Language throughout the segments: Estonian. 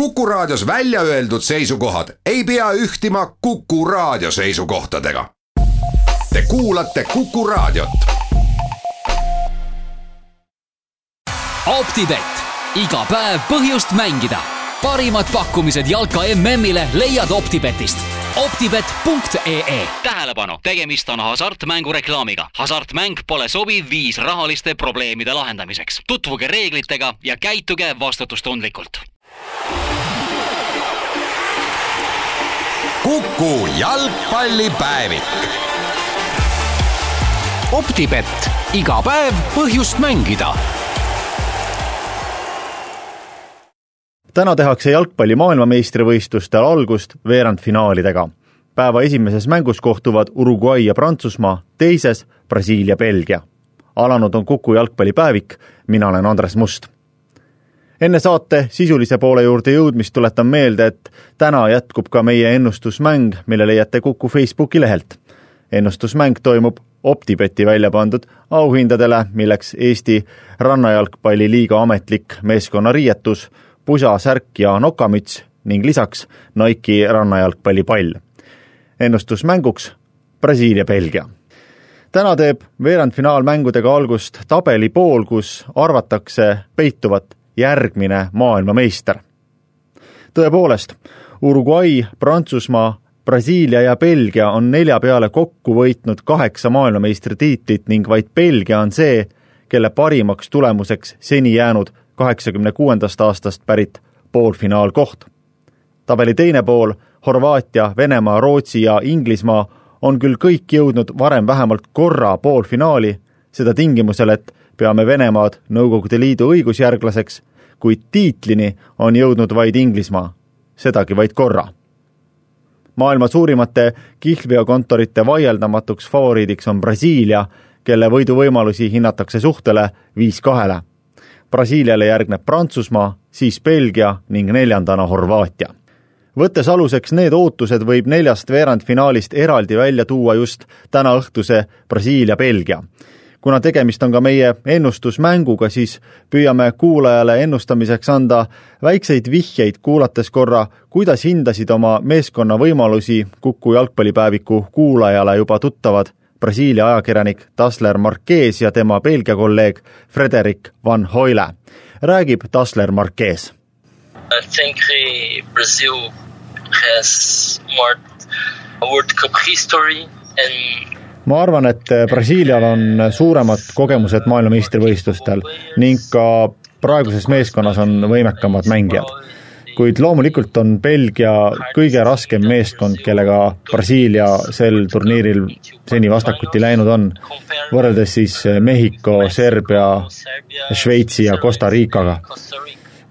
Kuku Raadios välja öeldud seisukohad ei pea ühtima Kuku Raadio seisukohtadega. Te kuulate Kuku Raadiot. optibett, iga päev põhjust mängida. parimad pakkumised jalka MM-ile leiad Optibetist optibet.ee tähelepanu, tegemist on hasartmängureklaamiga. hasartmäng pole sobiv viis rahaliste probleemide lahendamiseks. tutvuge reeglitega ja käituge vastutustundlikult Kuku jalgpallipäevik. optibett, iga päev põhjust mängida täna tehakse jalgpalli maailmameistrivõistlustel algust veerandfinaalidega. päeva esimeses mängus kohtuvad Uruguay ja Prantsusmaa, teises Brasiilia-Belgia. alanud on Kuku jalgpallipäevik, mina olen Andres Must enne saate sisulise poole juurde jõudmist tuletan meelde, et täna jätkub ka meie ennustusmäng, mille leiate Kuku Facebooki lehelt. ennustusmäng toimub Optibeti välja pandud auhindadele, milleks Eesti Rannajalgpalliliiga ametlik meeskonnariietus, pusa, särk ja nokamüts ning lisaks Nike'i rannajalgpallipall. ennustusmänguks Brasiilia-Belgia täna teeb veerandfinaalmängudega algust tabelipool, kus arvatakse peituvat järgmine maailmameister. tõepoolest, Uruguay, Prantsusmaa, Brasiilia ja Belgia on nelja peale kokku võitnud kaheksa maailmameistritiitlit ning vaid Belgia on see, kelle parimaks tulemuseks seni jäänud kaheksakümne kuuendast aastast pärit poolfinaalkoht. tabeli teine pool, Horvaatia, Venemaa, Rootsi ja Inglismaa on küll kõik jõudnud varem vähemalt korra poolfinaali, seda tingimusel, et peame Venemaad Nõukogude Liidu õigusjärglaseks, kuid tiitlini on jõudnud vaid Inglismaa, sedagi vaid korra. maailma suurimate kihlveokontorite vaieldamatuks favoriidiks on Brasiilia, kelle võiduvõimalusi hinnatakse suhtele viis kahele. Brasiiliale järgneb Prantsusmaa, siis Belgia ning neljandana Horvaatia võttes aluseks need ootused, võib neljast veerandfinaalist eraldi välja tuua just tänaõhtuse Brasiilia-Belgia kuna tegemist on ka meie ennustusmänguga, siis püüame kuulajale ennustamiseks anda väikseid vihjeid, kuulates korra, kuidas hindasid oma meeskonna võimalusi Kuku jalgpallipäeviku kuulajale juba tuttavad Brasiilia ajakirjanik Tasler Marquez ja tema Belgia kolleeg Frederik Van Hoyle. räägib Tasler Marquez. I think Brazil has more World Cup history and ma arvan, et eh, Brasiilial on suuremad kogemused maailmameistrivõistlustel ning ka praeguses meeskonnas on võimekamad mängijad. kuid loomulikult on Belgia kõige raskem meeskond, kellega Brasiilia sel turniiril seni vastakuti läinud on, võrreldes siis Mehhiko, Serbia, Šveitsi ja Costa Ricaga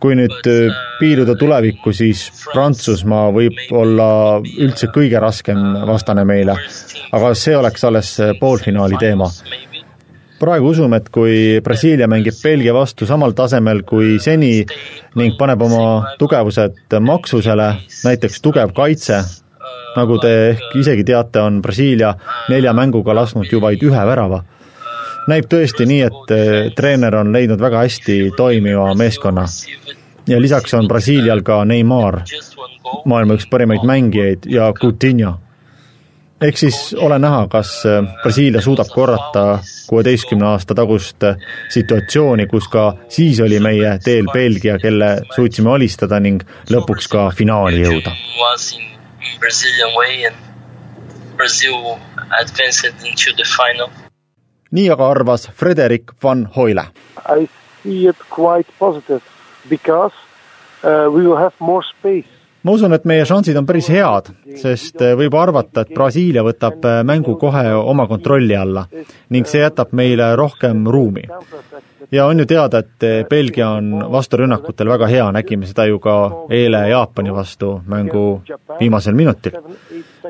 kui nüüd äh, piiluda tulevikku, siis Prantsusmaa võib olla üldse kõige raskem vastane meile, aga see oleks alles äh, poolfinaali teema. praegu usume, et kui Brasiilia mängib Belgia vastu samal tasemel kui seni ning paneb oma tugevused maksusele, näiteks tugev kaitse, nagu te ehk isegi teate, on Brasiilia nelja mänguga lasknud ju vaid ühe värava näib tõesti nii, et treener on leidnud väga hästi toimiva meeskonna. Ja lisaks on Brasiilial ka Neimar, maailma üks parimaid mängijaid ja Coutinho. ehk siis ole näha, kas eh, Brasiilia suudab korrata kuueteistkümne aasta tagust eh, situatsiooni, kus ka siis oli meie teel Belgia, kelle suutsime alistada ning lõpuks ka finaali jõuda. Brazil advanced into the final nii aga arvas Frederik van Hoyle. I see it quite positive because uh, we will have more space ma usun, et meie šansid on päris head, sest äh, võib arvata, et Brasiilia võtab äh, mängu kohe oma kontrolli alla ning see jätab meile rohkem ruumi. ja on ju teada, et äh, Belgia on vasturünnakutel väga hea, nägime seda ju ka eile Jaapani vastu mängu viimasel minutil.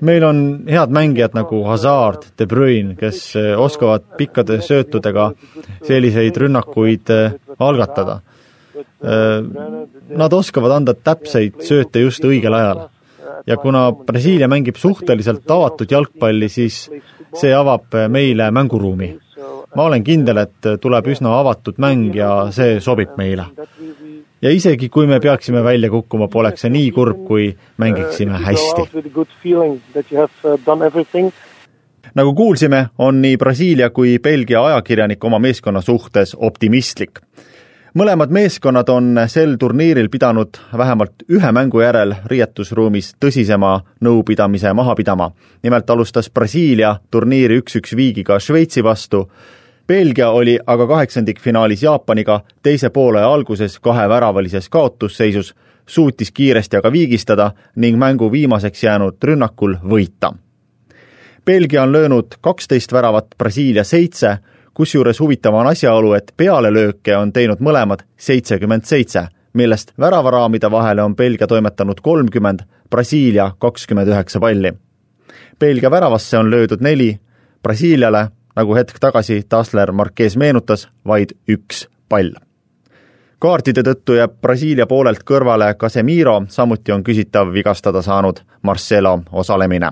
meil on head mängijad nagu Hazard, De Bruyne, kes oskavad pikkade söötudega selliseid rünnakuid algatada nad oskavad anda täpseid sööte just õigel ajal. ja kuna Brasiilia mängib suhteliselt avatud jalgpalli, siis see avab meile mänguruumi. ma olen kindel, et tuleb üsna avatud mäng ja see sobib meile. ja isegi, kui me peaksime välja kukkuma, poleks see nii kurb, kui mängiksime hästi. nagu kuulsime, on nii Brasiilia kui Belgia ajakirjanik oma meeskonna suhtes optimistlik mõlemad meeskonnad on sel turniiril pidanud vähemalt ühe mängu järel riietusruumis tõsisema nõupidamise maha pidama. nimelt alustas Brasiilia turniiri üks-üks viigiga Šveitsi vastu, Belgia oli aga kaheksandikfinaalis Jaapaniga teise poole alguses kaheväravalises kaotusseisus, suutis kiiresti aga viigistada ning mängu viimaseks jäänud rünnakul võita. Belgia on löönud kaksteist väravat, Brasiilia seitse kusjuures huvitav on asjaolu, et pealelööke on teinud mõlemad seitsekümmend seitse, millest väravaraamide vahele on Belgia toimetanud kolmkümmend, Brasiilia kakskümmend üheksa palli. Belgia väravasse on löödud neli, Brasiiliale, nagu hetk tagasi Tasler Marquez meenutas, vaid üks pall. kaartide tõttu jääb Brasiilia poolelt kõrvale Casemiro, samuti on küsitav vigastada saanud Marcelo osalemine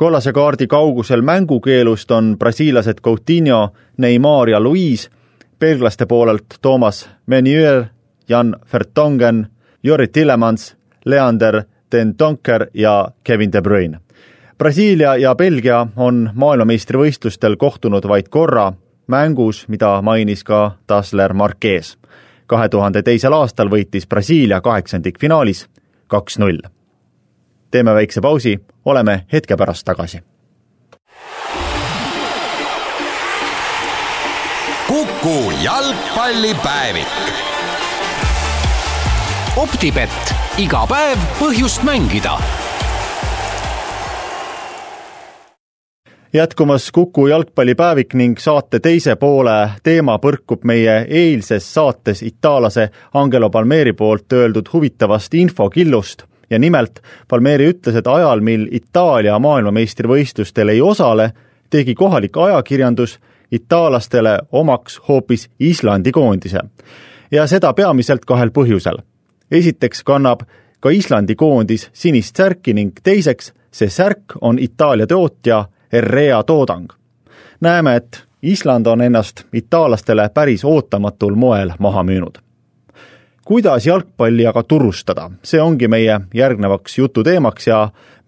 kollase kaardi kaugusel mängukeelust on brasiillased Coutinho, Neimar ja Luis, belglaste poolelt Toomas Menier, Jan Vertongen, Jori Tillemans, Leander Den Donker ja Kevin De Bruyne. Brasiilia ja Belgia on maailmameistrivõistlustel kohtunud vaid korra mängus, mida mainis ka Tasler Marquez. kahe tuhande teisel aastal võitis Brasiilia kaheksandikfinaalis kaks-null teeme väikse pausi, oleme hetke pärast tagasi. kuku jalgpallipäevik. optibett, iga päev põhjust mängida jätkumas Kuku jalgpallipäevik ning saate teise poole teema põrkub meie eilses saates itaallase Angelo Palmeri poolt öeldud huvitavast infokillust ja nimelt Palmeri ütles, et ajal, mil Itaalia maailmameistrivõistlustel ei osale, tegi kohalik ajakirjandus itaallastele omaks hoopis Islandi koondise. ja seda peamiselt kahel põhjusel. esiteks kannab ka Islandi koondis sinist särki ning teiseks, see särk on Itaalia tootja Herrea toodang. näeme, et Island on ennast itaallastele päris ootamatul moel maha müünud kuidas jalgpalli aga turustada, see ongi meie järgnevaks jututeemaks ja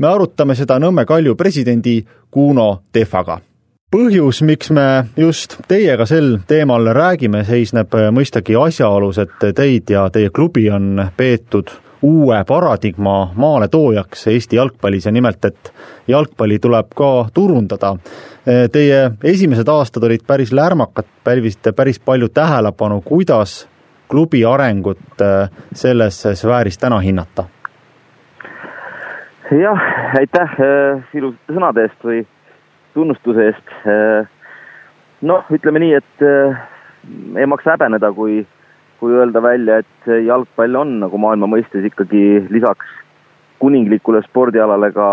me arutame seda Nõmme Kalju presidendi Kuno Tehvaga. põhjus, miks me just teiega sel teemal räägime, seisneb mõistagi asjaolus, et teid ja teie klubi on peetud uue paradigma maaletoojaks Eesti jalgpallis ja nimelt, et jalgpalli tuleb ka turundada. Teie esimesed aastad olid päris lärmakad, pälvisite päris palju tähelepanu, kuidas klubi arengut äh, selles sfääris täna hinnata? jah, aitäh äh, ilusate sõnade eest või tunnustuse eest. Äh, noh, ütleme nii, et ei maksa häbeneda, kui, kui öelda välja, et jalgpall on nagu maailma mõistes ikkagi lisaks kuninglikule spordialale ka,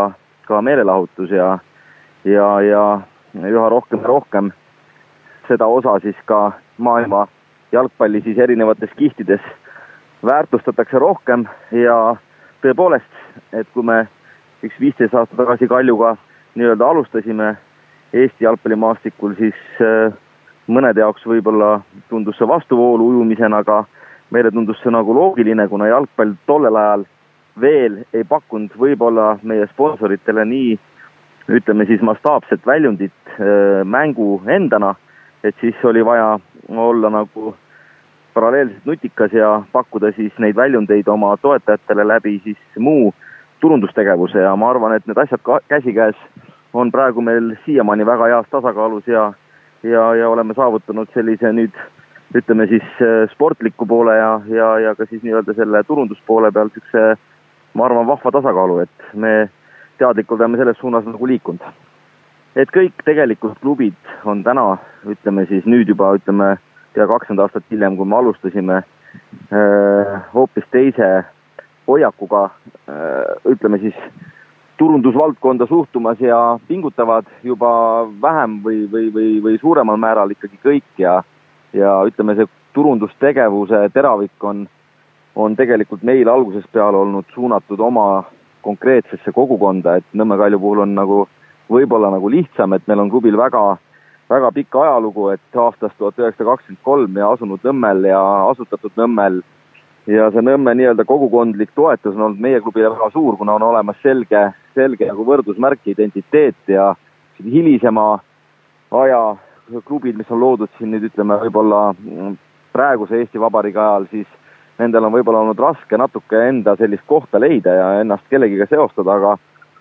ka meelelahutus ja, ja, ja üha rohkem ja rohkem seda osa siis ka maailma jalgpalli siis erinevates kihtides väärtustatakse rohkem ja tõepoolest, et kui me üks viisteist aastat tagasi Kaljuga nii-öelda alustasime Eesti jalgpallimaastikul, siis äh, mõnede jaoks võib-olla tundus see vastuvoolu ujumisena, aga meile tundus see nagu loogiline, kuna jalgpall tollel ajal veel ei pakkunud võib-olla meie sponsoritele nii ütleme siis mastaapset väljundit äh, mängu endana, et siis oli vaja olla nagu paralleelselt nutikas ja pakkuda siis neid väljundeid oma toetajatele läbi siis muu turundustegevuse ja ma arvan, et need asjad ka käsikäes on praegu meil siiamaani väga heas tasakaalus ja ja, ja oleme saavutanud sellise nüüd ütleme siis äh, sportliku poole ja, ja, ja ka siis nii-öelda selle turunduspoole peal niisuguse ma arvan, vahva tasakaalu, et me teadlikult oleme selles suunas nagu liikunud. et kõik tegelikult klubid on täna, ütleme siis nüüd juba ütleme pea kakskümmend aastat hiljem, kui me alustasime äh, hoopis teise hoiakuga, äh, ütleme siis turundusvaldkonda suhtumas ja pingutavad juba vähem või, või, või, või suuremal määral ikkagi kõik ja, ja ütleme, see turundustegevuse teravik on, on tegelikult meil algusest peale olnud suunatud oma konkreetsesse kogukonda, et Nõmme Kalju puhul on nagu võib-olla nagu lihtsam, et meil on klubil väga väga pikka ajalugu, et aastast tuhat üheksasada kakskümmend kolm ja asunud Nõmmel ja asutatud Nõmmel. Ja see Nõmme nii-öelda kogukondlik toetus on olnud meie klubile väga suur, kuna on olemas selge, selge nagu võrdusmärk identiteet ja hilisema aja klubid, mis on loodud siin nüüd ütleme võib-olla praeguse Eesti Vabariigi ajal, siis nendel on võib-olla olnud raske natuke enda sellist kohta leida ja ennast kellegiga seostada, aga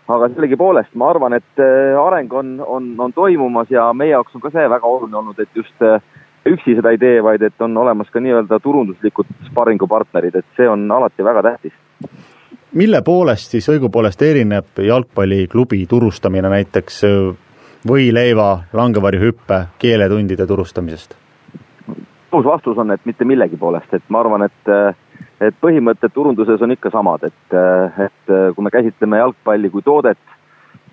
aga sellegipoolest ma arvan, et areng on, on, on toimumas ja meie jaoks on ka see väga oluline olnud, et just üksi seda ei tee, vaid et on olemas ka nii-öelda turunduslikud sparringupartnerid, et see on alati väga tähtis. mille poolest siis õigupoolest erineb jalgpalliklubi turustamine näiteks võileiva, langevarjuhüppe, keeletundide turustamisest? aus vastus on, et mitte millegi poolest, et ma arvan, et et põhimõtted turunduses on ikka samad, et, et kui me käsitleme jalgpalli kui toodet,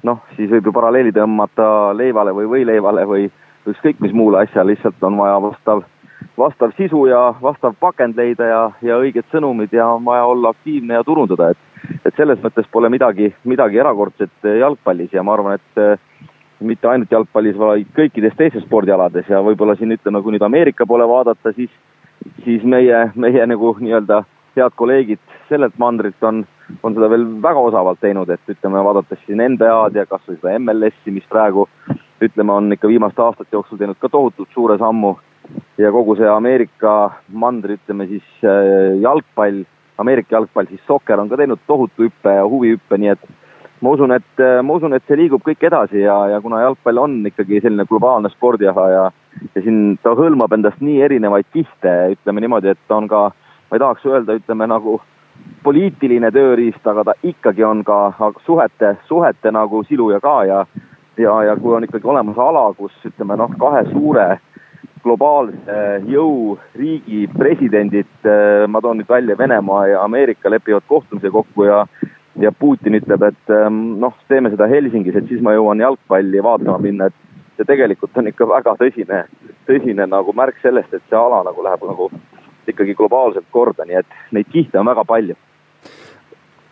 noh, siis võib ju paralleeli tõmmata leivale või võileivale või ükskõik mis muule asjale, lihtsalt on vaja vastav, vastav sisu ja vastav pakend leida ja, ja õiged sõnumid ja on vaja olla aktiivne ja turundada, et, et selles mõttes pole midagi, midagi erakordset jalgpallis ja ma arvan, et mitte ainult jalgpallis, vaid kõikides teistes spordialades ja võib-olla siin ütleme, kui nüüd Ameerika poole vaadata, siis, siis meie, meie nagu nii-öelda head kolleegid sellelt mandrilt on, on seda veel väga osavalt teinud, et ütleme, vaadates siin NBA-d ja kasvõi seda MLS-i, mis praegu ütleme, on ikka viimaste aastate jooksul teinud ka tohutult suure sammu. Ja kogu see Ameerika mandri, ütleme siis äh, jalgpall, Ameerika jalgpall, siis sokker on ka teinud tohutu hüppe ja huvihüppe, nii et ma usun, et, äh, ma usun, et see liigub kõik edasi ja, ja kuna jalgpall on ikkagi selline globaalne spordiala ja, ja siin ta hõlmab endast nii erinevaid kihte, ütleme niimoodi, et ta on ka ma ei tahaks öelda, ütleme nagu poliitiline tööriist, aga ta ikkagi on ka suhete, suhete nagu siluja ka ja, ja, ja kui on ikkagi olemas ala, kus ütleme noh, kahe suure globaalse jõuriigi presidendid, ma toon nüüd välja Venemaa ja Ameerika lepivad kohtumise kokku ja ja Putin ütleb, et noh, teeme seda Helsingis, et siis ma jõuan jalgpalli vaatama minna, et see tegelikult on ikka väga tõsine, tõsine nagu märk sellest, et see ala nagu läheb nagu ikkagi globaalselt korda, nii et neid kihte on väga palju.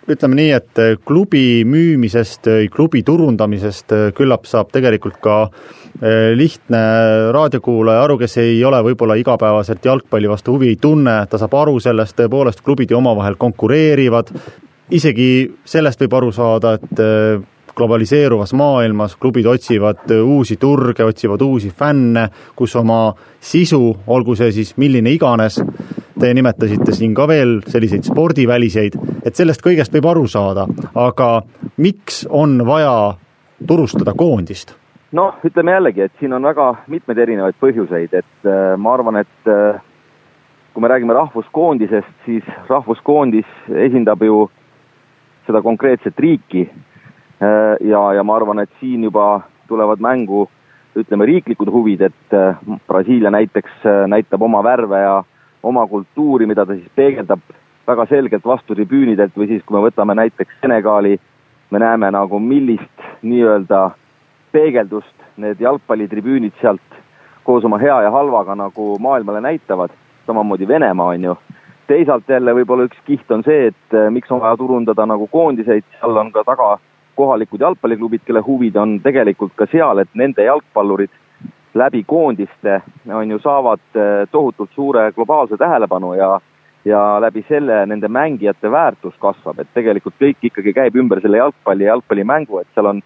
Ütleme nii, et klubi müümisest, klubi turundamisest küllap saab tegelikult ka eh, lihtne raadiokuulaja aru, kes ei ole võib-olla igapäevaselt jalgpalli vastu huvi ei tunne, ta saab aru sellest, tõepoolest klubid ju omavahel konkureerivad, isegi sellest võib aru saada, et eh, globaliseeruvas maailmas klubid otsivad uusi turge, otsivad uusi fänne, kus oma sisu, olgu see siis milline iganes, te nimetasite siin ka veel selliseid spordiväliseid, et sellest kõigest võib aru saada, aga miks on vaja turustada koondist? noh, ütleme jällegi, et siin on väga mitmeid erinevaid põhjuseid, et äh, ma arvan, et äh, kui me räägime rahvuskoondisest, siis rahvuskoondis esindab ju seda konkreetset riiki Äh, ja, ja ma arvan, et siin juba tulevad mängu ütleme, riiklikud huvid, et äh, Brasiilia näiteks äh, näitab oma värve ja oma kultuuri, mida ta siis peegeldab väga selgelt vastu tribüünidelt või siis, kui me võtame näiteks Senegali, me näeme nagu millist nii-öelda peegeldust need jalgpallitribüünid sealt koos oma hea ja halvaga nagu maailmale näitavad, samamoodi Venemaa on ju. teisalt jälle võib-olla üks kiht on see, et miks on vaja turundada nagu koondiseid, seal on ka taga kohalikud jalgpalliklubid, kelle huvid on tegelikult ka seal, et nende jalgpallurid läbi koondiste on ju, saavad eh, tohutult suure globaalse tähelepanu ja ja läbi selle nende mängijate väärtus kasvab, et tegelikult kõik ikkagi käib ümber selle jalgpalli ja jalgpallimängu, et seal on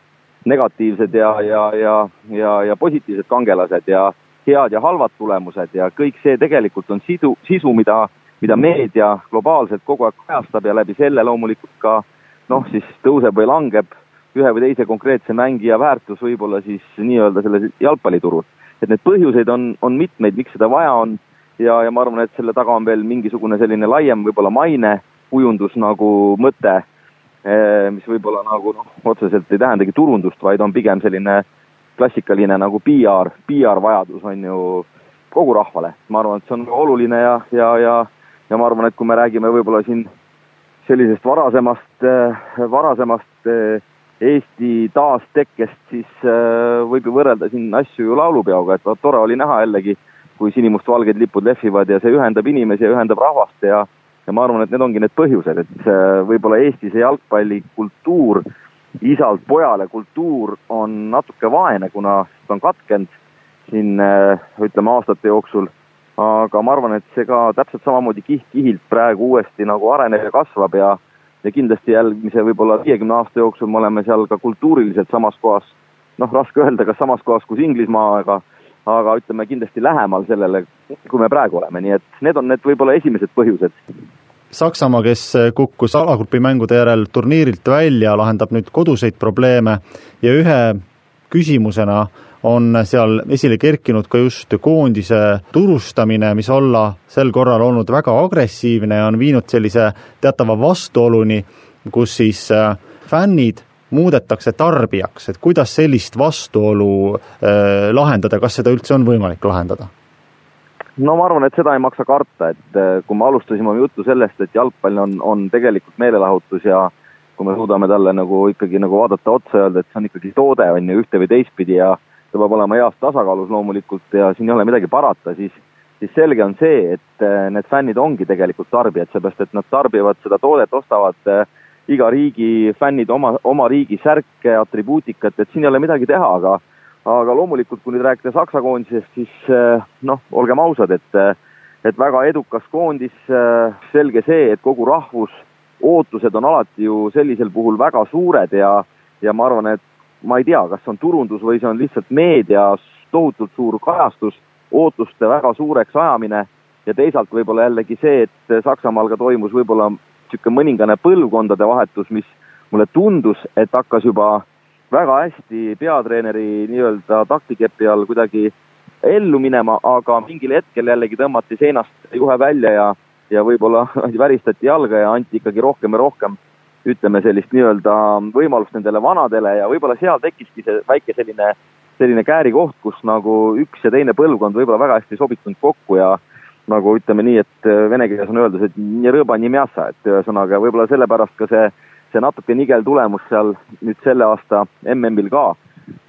negatiivsed ja, ja, ja, ja, ja positiivsed kangelased ja head ja halvad tulemused ja kõik see tegelikult on sidu, sisu, mida, mida meedia globaalselt kogu aeg kajastab ja läbi selle loomulikult ka äh, noh, siis tõuseb või langeb ühe või teise konkreetse mängija väärtus võib-olla siis nii-öelda selles jalgpalliturul. et neid põhjuseid on, on mitmeid, miks seda vaja on ja, ja ma arvan, et selle taga on veel mingisugune selline laiem võib-olla maine kujundus nagu mõte, eh, mis võib-olla nagu noh, otseselt ei tähendagi turundust, vaid on pigem selline klassikaline nagu PR, PR vajadus on ju kogu rahvale. ma arvan, et see on oluline ja, ja, ja, ja ma arvan, et kui me räägime võib-olla siin sellisest varasemast, äh, varasemast äh, Eesti taastekkest, siis äh, võib ju võrrelda siin asju ju laulupeoga, et tore oli näha jällegi, kui sinimustvalged lipud lehvivad ja see ühendab inimesi ja ühendab rahvast ja ja ma arvan, et need ongi need põhjused, et võib-olla Eestis see jalgpallikultuur, isalt pojale kultuur on natuke vaene, kuna ta on katkenud siin ütleme aastate jooksul aga ma arvan, et see ka täpselt samamoodi kiht-kihilt praegu uuesti nagu areneb ja kasvab ja ja kindlasti järgmise võib-olla viiekümne aasta jooksul me oleme seal ka kultuuriliselt samas kohas, noh, raske öelda, kas samas kohas kus Inglismaa, aga aga ütleme kindlasti lähemal sellele, kui me praegu oleme, nii et need on need võib-olla esimesed põhjused. Saksamaa, kes kukkus alagrupi mängude järel turniirilt välja, lahendab nüüd koduseid probleeme. Ja ühe küsimusena on seal esile kerkinud ka just koondise turustamine, mis olla sel korral olnud väga agressiivne ja on viinud sellise teatava vastuoluni, kus siis äh, fännid muudetakse tarbijaks, et kuidas sellist vastuolu äh, lahendada, kas seda üldse on võimalik lahendada? no ma arvan, et seda ei maksa karta, et äh, kui me alustasime oma juttu sellest, et jalgpall on, on tegelikult meelelahutus ja kui me suudame talle nagu ikkagi nagu vaadata otsa, öelda, et see on ikkagi toode, on ju, ühte või teistpidi ja ta peab olema heas tasakaalus loomulikult ja siin ei ole midagi parata, siis siis selge on see, et äh, need fännid ongi tegelikult tarbijad, seepärast et nad tarbivad seda toodet, ostavad äh, iga riigi fännid oma, oma riigi särke, atribuutikat, et siin ei ole midagi teha, aga aga loomulikult, kui nüüd rääkida Saksa koondisest, siis eh, noh, olgem ausad, et et väga edukas koondis, selge see, et kogu rahvus, ootused on alati ju sellisel puhul väga suured ja ja ma arvan, et ma ei tea, kas see on turundus või see on lihtsalt meedias tohutult suur kajastus, ootuste väga suureks ajamine ja teisalt võib-olla jällegi see, et Saksamaal ka toimus võib-olla niisugune mõningane põlvkondade vahetus, mis mulle tundus, et hakkas juba väga hästi peatreeneri nii-öelda taktikepi all kuidagi ellu minema, aga mingil hetkel jällegi tõmmati seinast juhe välja ja, ja võib-olla väristati jalga ja anti ikkagi rohkem ja rohkem ütleme sellist nii-öelda võimalust nendele vanadele ja võib-olla seal tekkiski see väike selline, selline käärikoht, kus nagu üks ja teine põlvkond võib-olla väga hästi ei sobitunud kokku ja nagu ütleme nii, et äh, vene keeles on öeldud, et nii rõõba, nii mjassa, et ühesõnaga võib-olla sellepärast ka see, see natuke nigel tulemus seal nüüd selle aasta MM-il ka.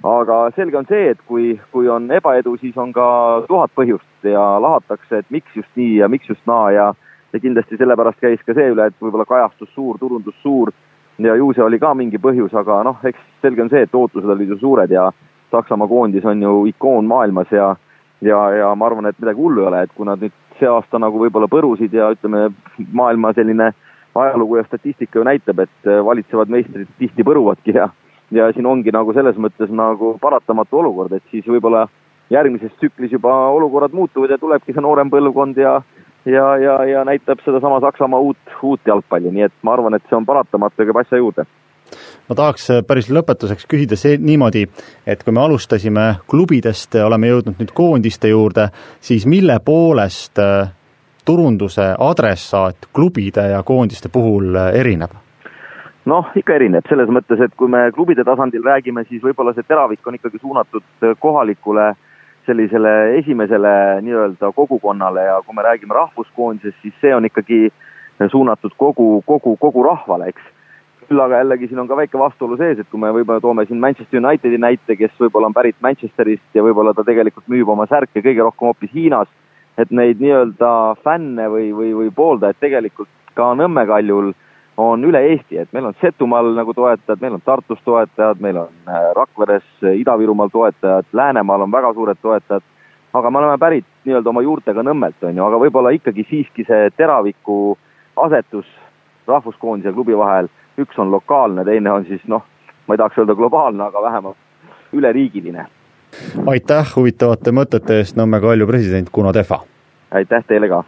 aga selge on see, et kui, kui on ebaedu, siis on ka tuhat põhjust ja lahatakse, et miks just nii ja miks just naa ja ja kindlasti sellepärast käis ka see üle, et võib-olla kajastus suur, turundus suur. Ja ju see oli ka mingi põhjus, aga noh, eks selge on see, et ootused olid ju suured ja Saksamaa koondis on ju ikoon maailmas ja ja, ja ma arvan, et midagi hullu ei ole, et kui nad nüüd see aasta nagu võib-olla põrusid ja ütleme, maailma selline ajalugu ja statistika ju näitab, et äh, valitsevad meistrid tihti põruvadki ja ja siin ongi nagu selles mõttes nagu paratamatu olukord, et siis võib-olla järgmises tsüklis juba olukorrad muutuvad ja tulebki see noorem põlvkond ja ja, ja, ja näitab sedasama Saksamaa uut, uut jalgpalli, nii et ma arvan, et see on paratamatu ja käib asja juurde ma tahaks päris lõpetuseks küsida see niimoodi, et kui me alustasime klubidest, oleme jõudnud nüüd koondiste juurde, siis mille poolest äh, turunduse adressaat klubide ja koondiste puhul äh, erineb? noh, ikka erineb, selles mõttes, et kui me klubide tasandil räägime, siis võib-olla see teravik on ikkagi suunatud äh, kohalikule sellisele esimesele nii-öelda kogukonnale ja kui me räägime rahvuskoondisest, siis see on ikkagi suunatud kogu, kogu, kogu rahvale, eks. Küll aga jällegi siin on ka väike vastuolu sees, et kui me võib-olla toome siin Manchester Unitedi näite, kes võib-olla on pärit Manchesterist ja võib-olla ta tegelikult müüb oma särke kõige rohkem hoopis Hiinas, et neid nii-öelda fänne või, või, või pooldajaid tegelikult ka Nõmme kaljul on üle Eesti, et meil on Setumaal nagu toetajad, meil on Tartus toetajad, meil on äh, Rakveres, äh, Ida-Virumaal toetajad, Läänemaal on väga suured toetajad, aga me oleme pärit nii-öelda oma juurtega Nõmmelt, on ju, aga võib-olla ikkagi siiski see teraviku asetus rahvuskoondise ja klubi vahel üks on lokaalne, teine on siis noh, ma ei tahaks öelda globaalne, aga vähemalt üleriigiline. aitäh huvitavate mõtete eest, Nõmme Kalju president Kuno Tehva! aitäh teile ka!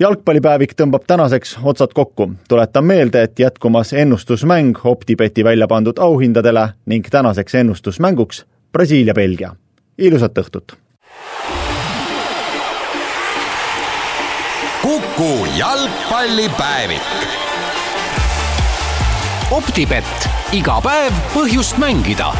Jalgpallipäevik tõmbab tänaseks otsad kokku. tuletan meelde, et jätkumas ennustusmäng Optibeti välja pandud auhindadele ning tänaseks ennustusmänguks Brasiilia-Belgia. ilusat õhtut! kuku jalgpallipäevik optibett, iga päev põhjust mängida